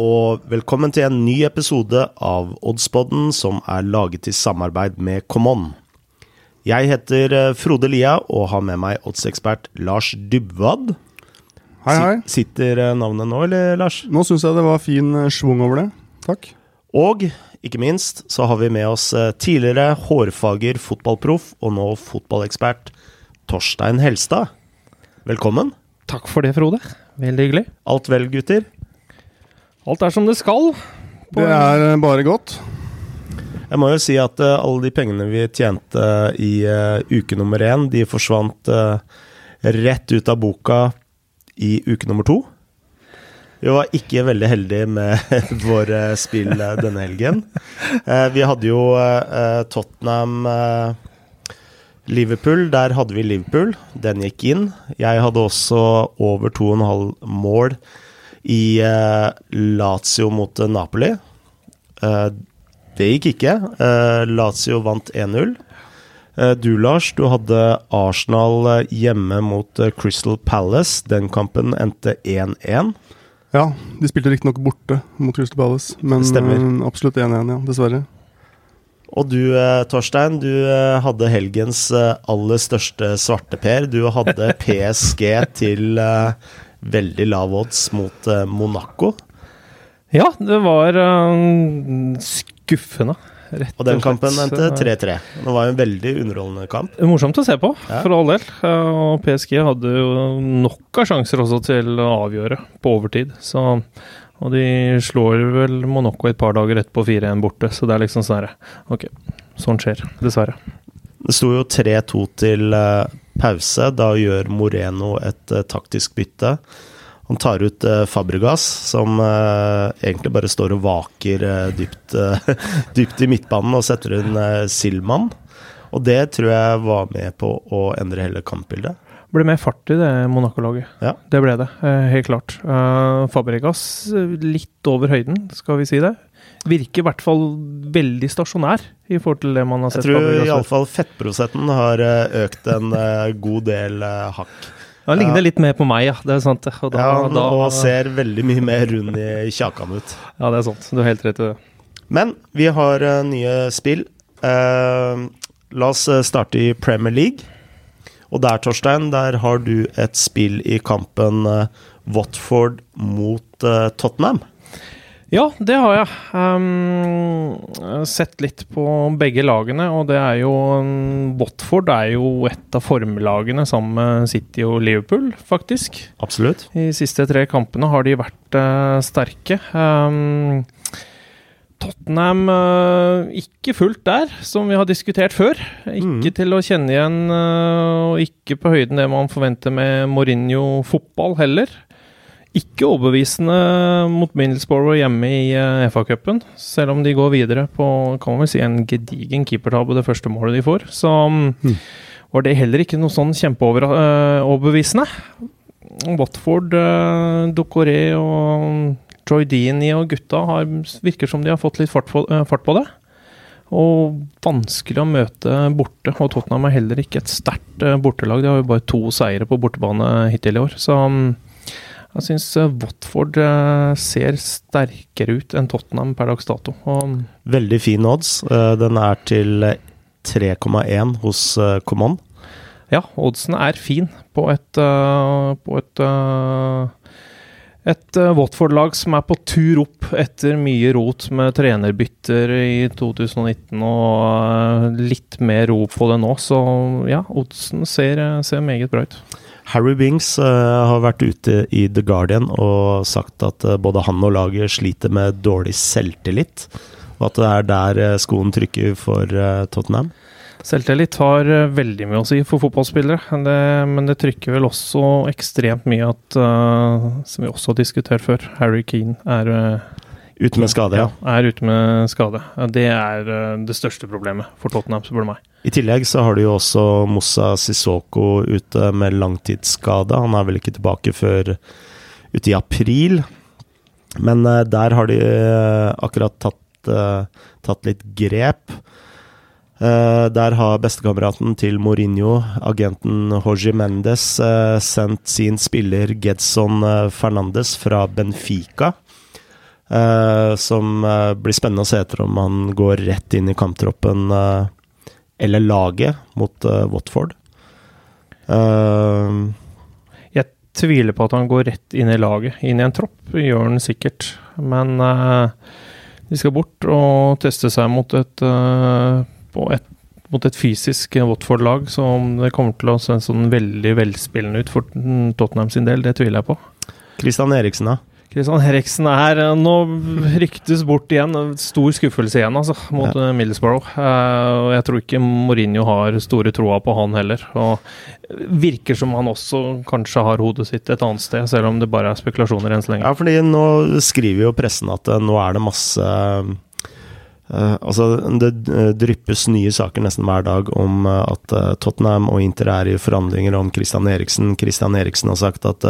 og velkommen til en ny episode av Oddspodden som er laget i samarbeid med Common. Jeg heter eh, Frode Lia og har med meg oddsekspert Lars Dybwad. Hei, hei. Sitter eh, navnet nå, eller Lars? Nå syns jeg det var fin eh, schwung over det. Takk. Og ikke minst så har vi med oss tidligere hårfager fotballproff og nå fotballekspert Torstein Helstad. Velkommen. Takk for det, Frode. Veldig hyggelig. Alt vel, gutter? Alt er som det skal. Det er eh, bare godt. Jeg må jo si at uh, alle de pengene vi tjente i uh, uke nummer én, de forsvant uh, rett ut av boka i uke nummer to. Vi var ikke veldig heldige med våre spill denne helgen. Eh, vi hadde jo Tottenham Liverpool. Der hadde vi Liverpool. Den gikk inn. Jeg hadde også over 2,5 mål i eh, Lazio mot eh, Napoli. Eh, det gikk ikke. Eh, Lazio vant 1-0. Eh, du, Lars, du hadde Arsenal hjemme mot Crystal Palace. Den kampen endte 1-1. Ja, de spilte riktignok borte mot Crystal Palace, men Stemmer. absolutt 1-1, ja. Dessverre. Og du, Torstein, du hadde helgens aller største svarteper. Du hadde PSG til veldig lav odds mot eh, Monaco. Ja, det var eh, skuffende, rett Og den kampen endte 3-3. Det var en veldig underholdende kamp. Morsomt å se på, Ja. for all del. Eh, Og PSG hadde jo nok av sjanser også til å avgjøre på overtid. Så, og de slår vel Monaco et par dager etterpå 4-1 borte, så det er liksom sånn her Ok, sånt skjer, dessverre. Det sto jo 3-2 til eh, pause. Da gjør Moreno et eh, taktisk bytte. Han tar ut eh, Fabregas, som egentlig bare står og vaker dypt, dypt i midtbanen, og setter inn Silman. Og det tror jeg var med på å endre hele kampbildet. Det Ble mer fart i det Monaco-laget. Ja. Det ble det, helt klart. Fabregas litt over høyden, skal vi si det. Virker i hvert fall veldig stasjonær i forhold til det man har sett. Jeg tror iallfall fettprosenten har eh, økt en eh, god del eh, hakk. Han ligner Ja. litt mer på meg, ja. Det er sant. Og da, Ja, da, og ser veldig mye mer rund i kjakan ut. ja, det er sant. Du har helt rett i det. Men vi har nye spill. Uh, la oss starte i Premier League. Og der, Torstein, der har du et spill i kampen uh, Watford mot Tottenham. Ja, det har jeg. Um, sett litt på begge lagene, og det er jo um, Watford er jo et av formlagene sammen med City og Liverpool, faktisk. Absolutt. De siste tre kampene har de vært uh, sterke. Um, Tottenham eh, ikke fullt der, som vi har diskutert før. Ikke Mm. til å kjenne igjen, eh, og ikke på høyden det man forventer med Mourinho-fotball heller. Ikke overbevisende mot Middlesbrough hjemme i uh, FA-cupen, selv om de går videre på kan man vel si, en gedigen keepertabbe det første målet de får. Så Mm. var det heller ikke noe sånn kjempeoverbevisende. Watford, uh, Docoré og Troy Dini og gutta har, virker som de har fått litt fart på, eh, fart på det. Og vanskelig å møte borte. Og Tottenham er heller ikke et sterkt eh, bortelag. De har jo bare to seire på bortebane hittil i år. Så jeg syns Watford eh, ser sterkere ut enn Tottenham per dags dato. Og Veldig fin odds. Eh, den er til eh, 3,1 hos eh, Common. ja, oddsen er fin på et, eh, på et eh, et eh, Watford-lag som er på tur opp etter mye rot med trenerbytter i 2019 og eh, litt mer ro på det nå. Så ja, oddsen ser, eh, ser meget bra ut. Harry Bings eh, har vært ute i The Guardian og sagt at eh, både han og laget sliter med dårlig selvtillit. Og at det er der eh, skoen trykker for Tottenham. Selvtillit har veldig mye å si for fotballspillere, det, men det trykker vel også ekstremt mye at, som vi også har diskutert før, Harry Keane er Ute med skade, ja. er ute med skade. Ja, Det er eh, det største problemet for Tottenham, spør du meg. I tillegg så har du jo også Moussa Sissoko ute med langtidsskade. Han er vel ikke tilbake før ute i april. Men eh, der har de eh, akkurat tatt, tatt litt grep. Der har bestekameraten til Mourinho, agenten Jorge Mendes, sendt sin spiller Gedson Fernandes fra Benfica. Eh, som eh, blir spennende å se etter om han går rett inn i kamptroppen eh, eller laget mot Watford. Jeg tviler på at han går rett inn i laget. Inn i en tropp gjør han sikkert. Men de skal bort og teste seg mot et, på et, mot et fysisk Watford-lag som det kommer til å se sånn veldig velspillende ut for Tottenham sin del. Det tviler jeg på. Christian Eriksen, da. Kristian Eriksen er nå ryktes bort igjen. Stor skuffelse igjen, altså, mot Ja. eh, Middlesbrough. Og jeg tror ikke Mourinho har store troa på han heller. Og virker som han også kanskje har hodet sitt et annet sted, selv om det bare er spekulasjoner enn så lenge. Ja, fordi nå skriver jo pressen at eh, nå er det masse eh, Altså, det eh, dryppes nye saker nesten hver dag om uh, at uh, Tottenham og Inter er i forhandlinger om Christian Eriksen. Christian Eriksen har sagt at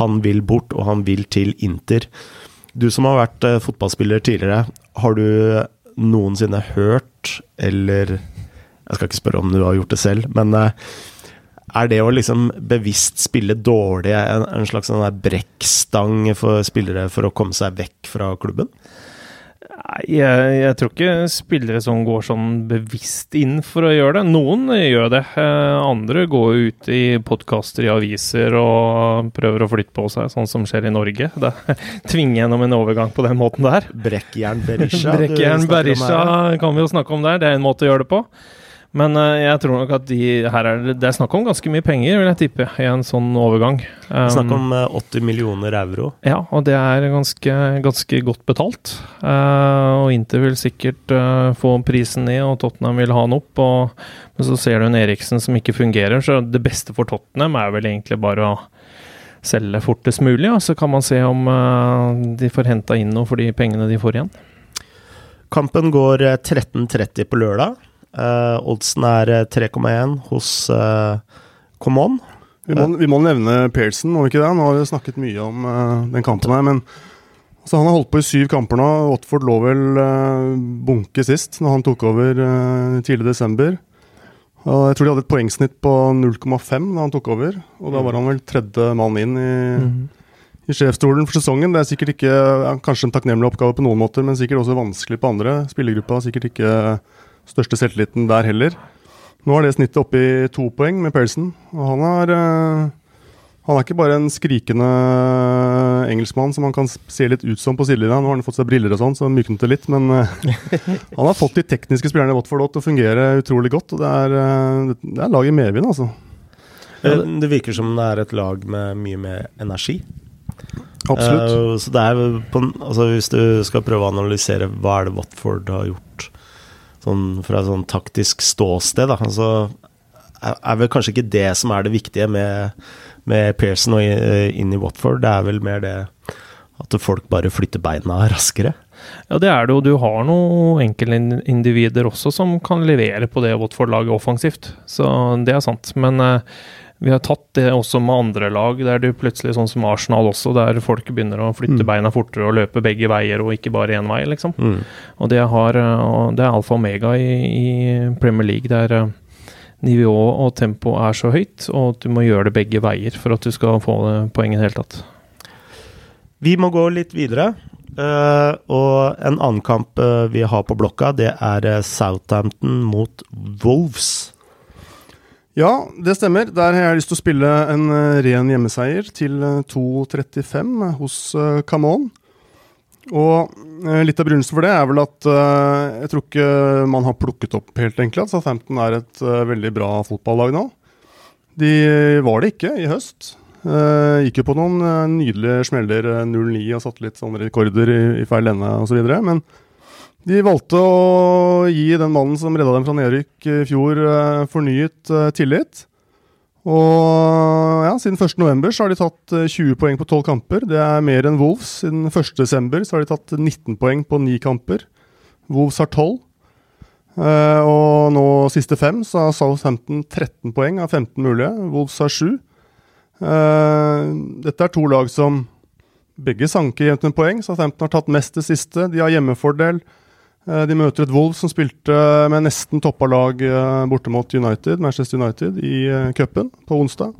han vil bort, og han vil til Inter. Du som har vært fotballspiller tidligere, har du noensinne hørt, eller Jeg skal ikke spørre om du har gjort det selv, men er det å liksom bevisst spille dårlig en, en slags sånn brekkstang for spillere for å komme seg vekk fra klubben? Jeg, jeg tror ikke spillere som går sånn bevisst inn for å gjøre det. Noen gjør det. Eh, andre går ut i podkaster i aviser og prøver å flytte på seg, sånn som skjer i Norge. Det Tvinge gjennom en overgang på den måten der. Brekkjern Berisha? Brekkjern Berisha kan vi jo snakke om der, det er en måte å gjøre det på. Men eh, jeg tror nok at de, her er det, det er snakk om ganske mye penger, vil jeg tippe, i en sånn overgang. Um, Snakk om eh, 80 millioner euro. ja, og det er ganske, ganske godt betalt. Uh, og Inter vil sikkert uh, få prisen ned, og Tottenham vil ha den opp. Og, men så ser du en Eriksen som ikke fungerer, så det beste for Tottenham er vel egentlig bare å selge fortest mulig, og så kan man se om uh, de får henta inn noe for de pengene de får igjen. Kampen går eh, 13.30 på lørdag. Eh, oddsen er eh, 3,1 hos uh, Common. Vi må, vi må nevne Pearson, må vi ikke det? Nå har vi snakket mye om uh, den kampen her, men altså, han har holdt på i syv kamper nå. Watford lå vel uh, bunke sist, når han tok over uh, tidlig i desember. Jeg tror de hadde et poengsnitt på 0,5 da han tok over, og da var han vel tredje mann inn i, i sjefsstolen for sesongen. Det er sikkert ikke ja, kanskje en takknemlig oppgave på noen måter, men sikkert også vanskelig på andre. Spillergruppa har sikkert ikke største selvtilliten der heller. Nå er det snittet oppe i to poeng med Pearson, og han er eh, han er ikke bare en skrikende engelskmann som han kan se litt ut som på sidelinja. Nå har han fått seg briller og sånn, så myknet det litt. Men eh, han har fått de tekniske spillerne i Watford til å fungere utrolig godt. og Det er, eh, det er lag i medvind, altså. Eh, Det virker som det er et lag med mye mer energi. Absolutt. Uh, så det er på, altså Hvis du skal prøve å analysere hva er det Watford har gjort sånn fra sånn taktisk ståsted, da, Altså, er, vel kanskje ikke det som er det viktige med, med Pearson og inn i Watford. Det er vel mer det at folk bare flytter beina raskere. Ja, det er det jo. Du har noen enkeltindivider også som kan levere på det Watford-laget offensivt. Så det er sant. Men eh, vi har tatt det også med andre lag, der du plutselig, sånn som Arsenal også, der folk begynner å flytte Mm. beina fortere og løpe begge veier, og ikke bare én vei, liksom. Mm. Og det, har, eh, det er alfa og omega i, i Premier League, der nivået og tempo er så høyt, og at du må gjøre det begge veier for at du skal få poeng poenget i det hele tatt. Vi må gå litt videre. Uh, og en annen kamp uh, vi har på blokka, det er eh, Southampton mot Wolves. Ja, det stemmer. Der har jeg lyst til å spille en eh, ren hjemmeseier til eh, 2.35 hos Camon. Og eh, litt av begrunnelsen for det er vel at eh, jeg tror ikke man har plukket opp helt enkelt at Southampton er et eh, veldig bra fotballag nå. De var det ikke i høst. Gikk jo på noen eh, nydelige smeller, eh, 0-9 og satte litt sånne rekorder i, i feil ende osv. Men de valgte å gi den mannen som redda dem fra nedrykk i fjor, eh, fornyet eh, tillit. Og ja, siden 1.11 så har de tatt eh, 20 poeng på 12 kamper. Det er mer enn Wolves. Siden 1.12 så har de tatt 19 poeng på 9 kamper. Wolves har 12. Eh, og nå siste fem så har Southampton 13 poeng av 15 mulige. Wolves har 7. Eh, dette er to lag som begge sanker jevnt med poeng. Southampton har tatt mest det siste. De har hjemmefordel. Eh, De møter et Wolves som spilte med nesten toppa lag eh, borte mot United, Manchester United i eh, cupen på onsdag.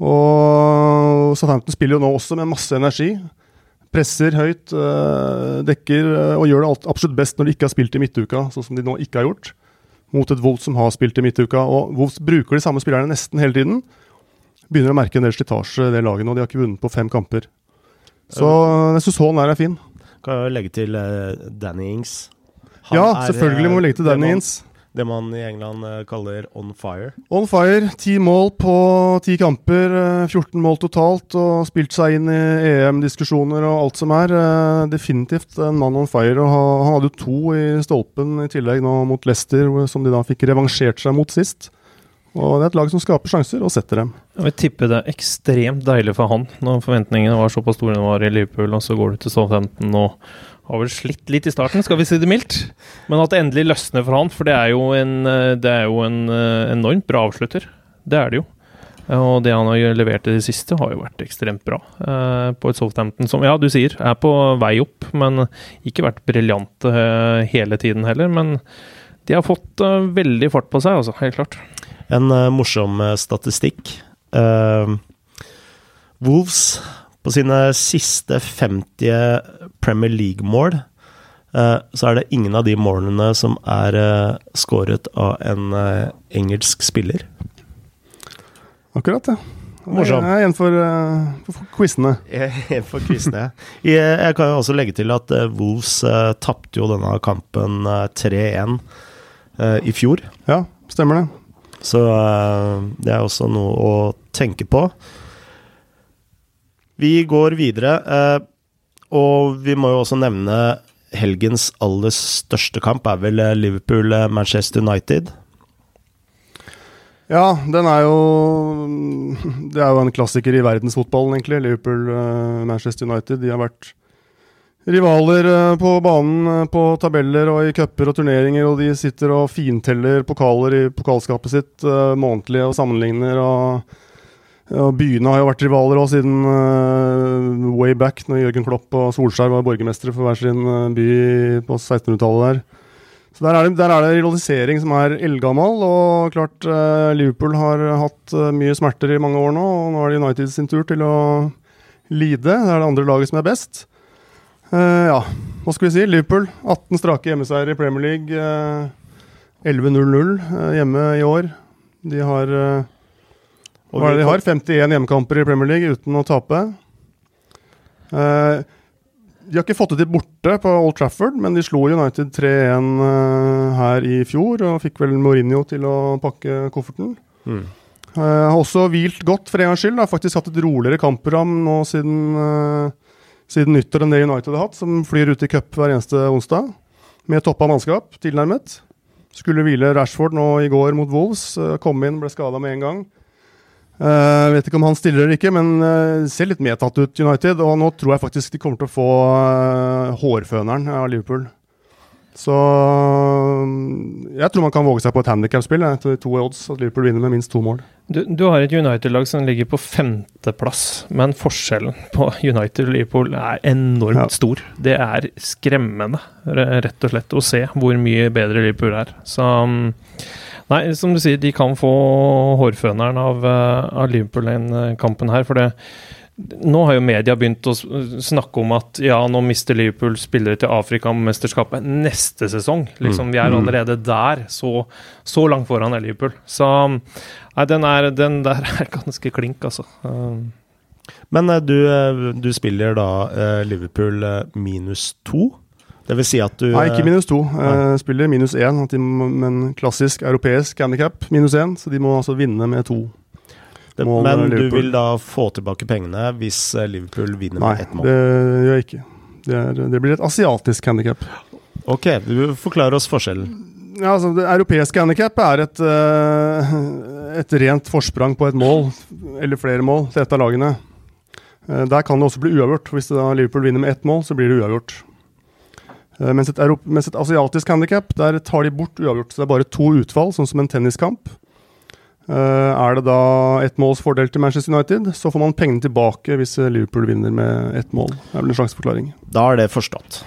Og Southampton spiller jo nå også med masse energi. Presser høyt, dekker og gjør det absolutt best når de ikke har spilt i midtuka, sånn som de nå ikke har gjort. Mot et Wolves som har spilt i midtuka. Og Wolves bruker de samme spillerne nesten hele tiden. Begynner å merke en del slitasje det laget nå. De har ikke vunnet på fem kamper. Så jeg syns Haaland er fin. Kan jo legge til eh, Danny Ings. Han ja, er, selvfølgelig må vi legge til Danny Ings. Det man i England eh, kaller on fire. On fire. Ti mål på ti kamper. eh, 14 mål totalt. Og spilt seg inn i EM-diskusjoner og alt som er. Eh, Definitivt en mann on fire. Og han hadde jo to i stolpen i tillegg nå mot Leicester, som de da fikk revansjert seg mot sist. Og det er et lag som skaper sjanser, og setter dem. Jeg vil tippe det er ekstremt deilig for han, når forventningene var såpass store de var i Liverpool, og så går du til Southampton og har vel slitt litt i starten, skal vi si det mildt. Men at det endelig løsner for han, for det er jo en, eh, er jo en eh, enormt bra avslutter. Det er det jo. Eh, Og det han har levert i det siste, har jo vært ekstremt bra. På et Southampton som, ja, du sier, er på vei opp, men ikke vært briljante hele tiden heller. Men de har fått veldig fart på seg, altså. Helt klart. En uh, morsom eh, statistikk. Uh, Wolves på sine siste 50 Premier League-mål, uh, så er det ingen av de målene som er skåret av en engelsk spiller. Akkurat, ja. Morsom. Jeg er en for, uh, for quizene. Kviste. Jeg, jeg kan jo også legge til at Wolves uh, tapte jo denne kampen eh, 3-1 eh, i fjor. Ja, stemmer det. Så eh, det er også noe å tenke på. Vi går videre, eh, og vi må jo også nevne helgens aller største kamp, er vel eh, Liverpool-Manchester United. Ja, den er jo Det er jo en klassiker i verdensfotballen, egentlig. Liverpool, eh, Manchester United. De har vært rivaler eh, på banen, eh, på tabeller og i cuper og turneringer, og de sitter og finteller pokaler i pokalskapet sitt uh, månedlig og sammenligner. og ja, Byene har jo vært rivaler også siden uh, way back, når Jørgen Klopp og Solskjær var borgermestere for hver sin eh, by på 1600-tallet der. Så der er, det, der er det rivalisering som er eldgammel, og klart uh, Liverpool har hatt uh, mye smerter i mange år nå, og nå er det United sin tur til å lide. Det er det andre laget som er best. Eh, ja, hva skal vi si? Liverpool, 18 strake hjemmeseier i Premier League. Uh, 11-0-0 uh, hjemme i år. De har eh, hva er det de har? 51 hjemmekamper i Premier League uten å tape. Eh, de har ikke fått det til borte på Old Trafford, men de slo United 3-1 eh, her i fjor og fikk vel Mourinho til å pakke kofferten. Mm. Har også hvilt godt for en gangs skyld. Har faktisk hatt et roligere kampprogram nå siden, siden nyttår enn det United har hatt, som flyr ut i cup hver eneste onsdag. Med toppa mannskap, tilnærmet. Skulle hvile Rashford nå i går mot Wolves. eh, kom inn, ble skada med en gang. Uh, vet ikke om han stiller eller ikke, men uh, ser litt medtatt ut United. Og nå tror jeg faktisk de kommer til å få uh, hårføneren av Liverpool. Så mm, jeg tror man kan våge seg på et handikap-spill etter to odds, at Liverpool vinner med minst to mål. Du, du har et United-lag som ligger på femteplass, men forskjellen på United og Liverpool er enormt Ja. stor. Det er skremmende, rett og slett, å se hvor mye bedre Liverpool er. Så um, Nei, som du sier, de kan få hårføneren av, eh, av Liverpool i den eh, kampen her, for det nå har jo media begynt å snakke om at ja, nå mister Liverpool spillere til Afrikamesterskapet neste sesong. Liksom, Vi er Mm. allerede der. Så, så langt foran er Liverpool. Så nei, den, er, den der er ganske klink, altså. Um, Men eh, du, eh, du spiller da eh, Liverpool minus to? Det vil si at du Nei, ikke minus to. Eh, spiller minus én, men klassisk europeisk handikap minus én. Så de må altså vinne med to. Det, Men du vil da få tilbake pengene hvis eh, Liverpool vinner Nei, med ett mål? Nei, det gjør jeg ikke. Det, er, det blir et asiatisk handikap. Ok, du forklarer oss forskjellen. Ja, altså, det europeiske handikap er et, eh, et rent forsprang på et mål, eller flere mål, til et av lagene. Eh, der kan det også bli uavgjort. Hvis Liverpool vinner med ett mål, så blir det uavgjort. Mens, et mens et asiatisk handikap, der tar de bort uavgjort. Så det er bare to utfall, sånn som en tenniskamp. Eh, er det da ett måls fordel til Manchester United, så får man pengene tilbake hvis eh, Liverpool vinner med ett mål. Det er vel en slags forklaring. Da er det forstått.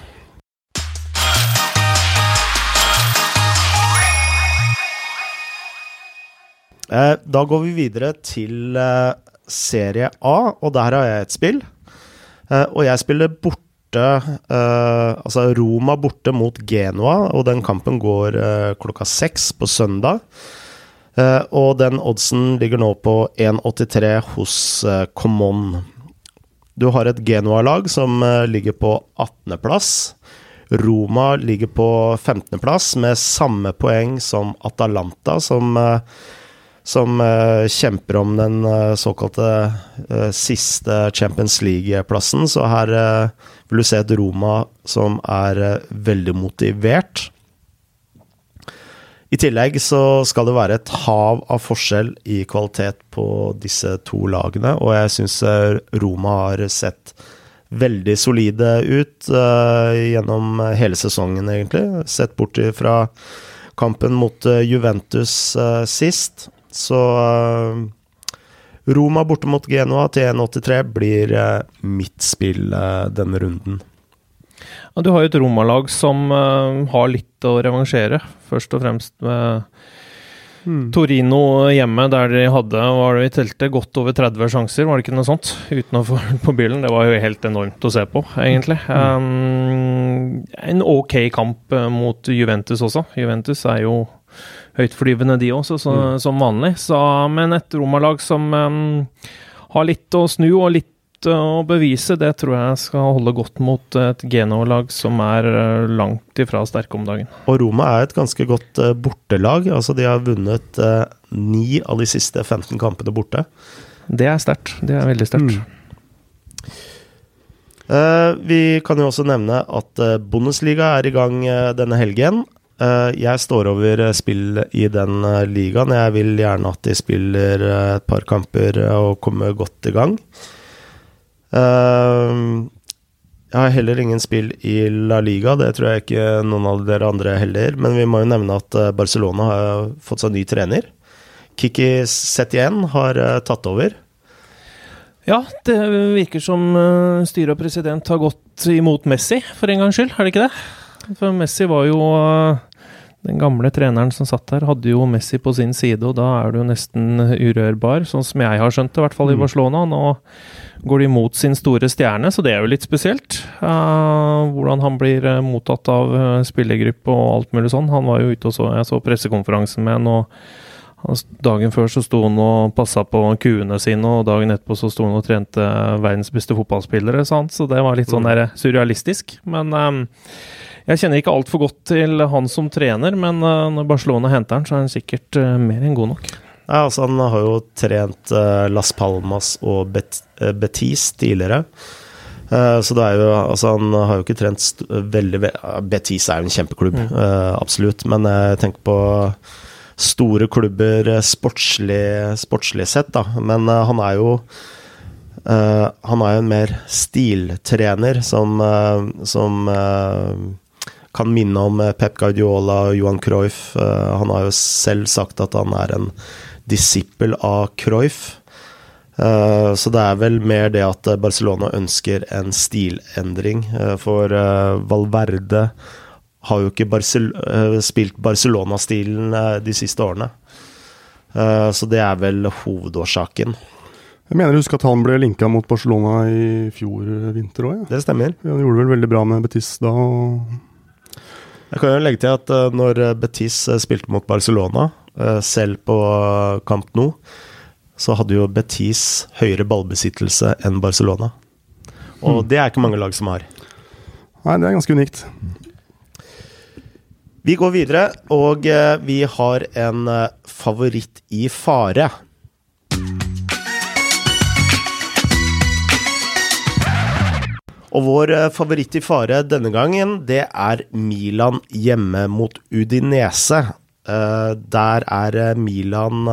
Eh, Da går vi videre til Serie A, og der har jeg et spill. Og jeg spiller borte Altså Roma borte mot Genoa, og den kampen går klokka seks på søndag. Eh, og den oddsen ligger nå på 1,83 hos Comon. Common. Du har et Genoa-lag som eh, ligger på 18.-plass. Roma ligger på 15.-plass med samme poeng som Atalanta, som, eh, som eh, kjemper om den eh, såkalte eh, siste Champions League-plassen. Så her eh, vil du se et Roma som er eh, veldig motivert. I tillegg så skal det være et hav av forskjell i kvalitet på disse to lagene, og jeg syns Roma har sett veldig solide ut uh, gjennom hele sesongen, egentlig. Sett bort fra kampen mot eh, Juventus uh, sist. Så uh, Roma borte mot Genoa til 1,83 blir eh, mitt spill eh, denne runden. Du har jo et romalag som eh, har litt å revansjere. Først og fremst med Hmm. Torino hjemme, der de hadde var det i teltet godt over 30 sjanser, var det ikke noe sånt? Utenfor på bilen. Det var jo helt enormt å se på, egentlig. Um, en ok kamp eh, mot Juventus også. Juventus er jo høytflyvende, de også, så, som vanlig. Så, men et romalag som um, har litt å snu og litt å bevise, det tror jeg skal holde godt mot et Genoa-lag som er eh, langt ifra sterke om dagen. Og Roma er et ganske godt eh, bortelag. Altså, de har vunnet eh, ni av de siste 15 kampene borte. Det er sterkt. Det er veldig sterkt. Mm. Eh, vi kan jo også nevne at eh, Bundesliga er i gang eh, denne helgen. Eh, jeg står over eh, spill i den eh, ligaen. Jeg vil gjerne at de spiller eh, et par kamper eh, og kommer godt i gang. Eh, jeg har heller ingen spill i La Liga, det tror jeg ikke noen av dere andre heller. Men vi må jo nevne at eh, Barcelona har fått seg ny trener. Kiki Setien har eh, tatt over. Ja, det virker som uh, styre og president har gått imot Messi, for en gangs skyld. Er det ikke det? For Messi var jo Den gamle treneren som satt her, hadde jo Messi på sin side, og da er du jo nesten urørbar, sånn som jeg har skjønt det, i hvert fall i Mm. Barcelona. Nå går de mot sin store stjerne, så det er jo litt spesielt. Uh, hvordan han blir uh, mottatt av uh, spillergruppe og alt mulig sånn. Han var jo ute og så Jeg så pressekonferansen med han, og Dagen før så sto han og passa på kuene sine, og dagen etterpå så sto han og trente verdens beste fotballspillere. Sant? Så det var litt sånn Mm. der surrealistisk. Men um, jeg kjenner ikke altfor godt til han som trener, men uh, når Barcelona henter han, så er han sikkert uh, mer enn god nok. Ja, altså Han har jo trent uh, Las Palmas og Bet Betis tidligere. Så det er jo Altså, han har jo ikke trent veldig ve Betis er jo en kjempeklubb, Mm. absolutt. Men jeg tenker på store klubber eh, sportslig, sportslig sett, da. Men uh, han er jo uh, Han er jo en mer stiltrener som, uh, som kan minne om Pep Guardiola og Johan Cruyff. Han har jo selv sagt at han er en disippel av Cruyff. Så det er vel mer det at Barcelona ønsker en stilendring. For Valverde har jo ikke Barcel eh, spilt Barcelona-stilen eh, de siste årene. Eh, Så det er vel hovedårsaken. Jeg mener å huske at han ble linka mot Barcelona i fjor vinter òg. Ja. Det stemmer. Han gjorde vel veldig bra med Betis da. Jeg kan jo legge til at når Betis spilte mot Barcelona, selv på kamp Camp Nou, så hadde jo Betis høyere ballbesittelse enn Barcelona. Og Mm. det er ikke mange lag som har. Nei, det er ganske unikt. Vi går videre, og eh, vi har en eh, favoritt i fare. Og vår eh, favoritt i fare denne gangen, det er Milan hjemme mot Udinese. Der er Milan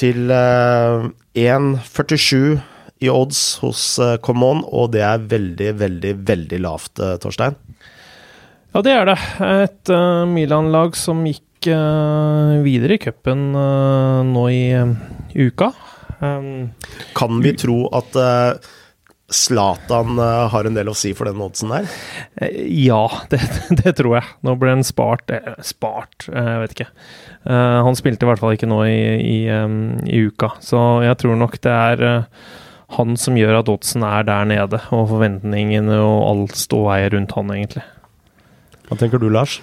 til eh, 1,47 i odds hos Common, og det er veldig, veldig, veldig lavt, Torstein. Ja, det er det. Et uh, Milan-lag som gikk uh, videre i cupen uh, nå i uka. Um, Kan vi tro at Zlatan har en del å si for den oddsen der? Ja, det, det tror jeg. Nå ble han spart Spart, jeg vet ikke. Han spilte i hvert fall ikke nå i, i, um, i uka, så jeg tror nok det er han som gjør at oddsen er der nede, og forventningene og alt ståheiet rundt han, egentlig. Hva tenker du, Lars?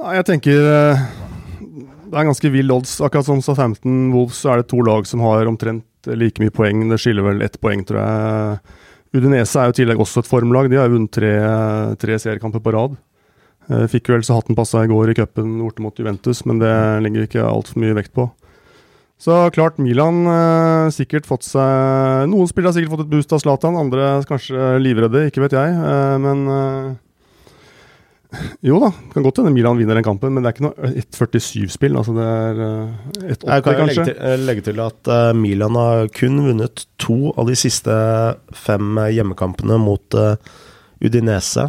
Jeg tenker eh, det er ganske vill odds. Akkurat som Southampton Wolves så er det to lag som har omtrent like mye poeng. Det skiller vel ett poeng, tror jeg. Udinese er jo i tillegg også et formlag. De har jo vunnet tre, tre seriekamper på rad. Eh, fikk vel så hatten passa i går i cupen borte mot Juventus, men det legger vi ikke altfor mye vekt på. Så klart, Milan eh, sikkert fått seg Noen spillere har sikkert fått et boost av Zlatan, andre kanskje livredde, ikke vet jeg. Eh, men eh, jo da, kan godt hende Milan vinner den kampen, men det er ikke noe 1,47-spill. Altså det er uh, 1,80 Jeg kan kanskje. legge til, eh, legge til at eh, Milan har kun vunnet to av de siste fem eh, hjemmekampene mot eh, Udinese.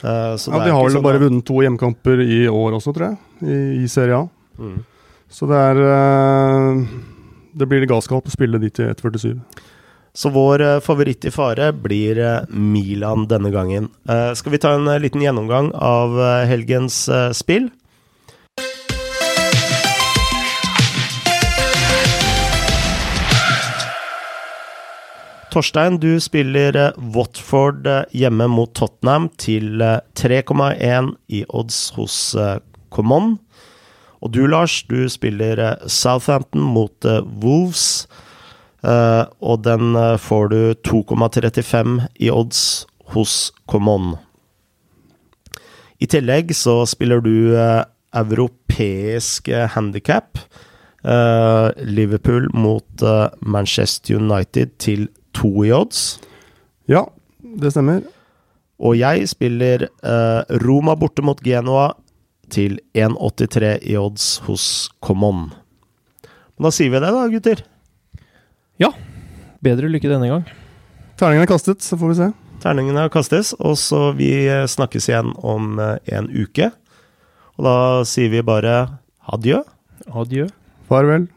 Eh, så Ja, det de har vel bare vunnet to hjemmekamper i år også, tror jeg, i, i Serie A. Mm. Så det er Det blir galskap å spille de til 1,47. Så vår eh, favoritt i fare blir eh, Milan denne gangen. Eh, skal vi ta en liten gjennomgang av helgens spill? Torstein, du spiller Watford hjemme mot Tottenham til eh, 3,1 i odds hos Common. Og du, Lars, du spiller Southampton mot Wolves. Eh, og den eh, får du 2,35 i odds hos Common. I tillegg så spiller du uh, europeisk handikap. handicap. Eh, Liverpool mot Manchester United til 2 i odds. Ja, det stemmer. Og jeg spiller Roma borte mot Genoa til 1,83 i odds hos Common. Men da sier vi det, da, gutter. Bedre lykke denne gang. Terningen er kastet, så får vi se. Terningene kastes, og så vi eh, snakkes igjen om eh, en uke. Og da sier vi bare adjø. Adjø. Farvel.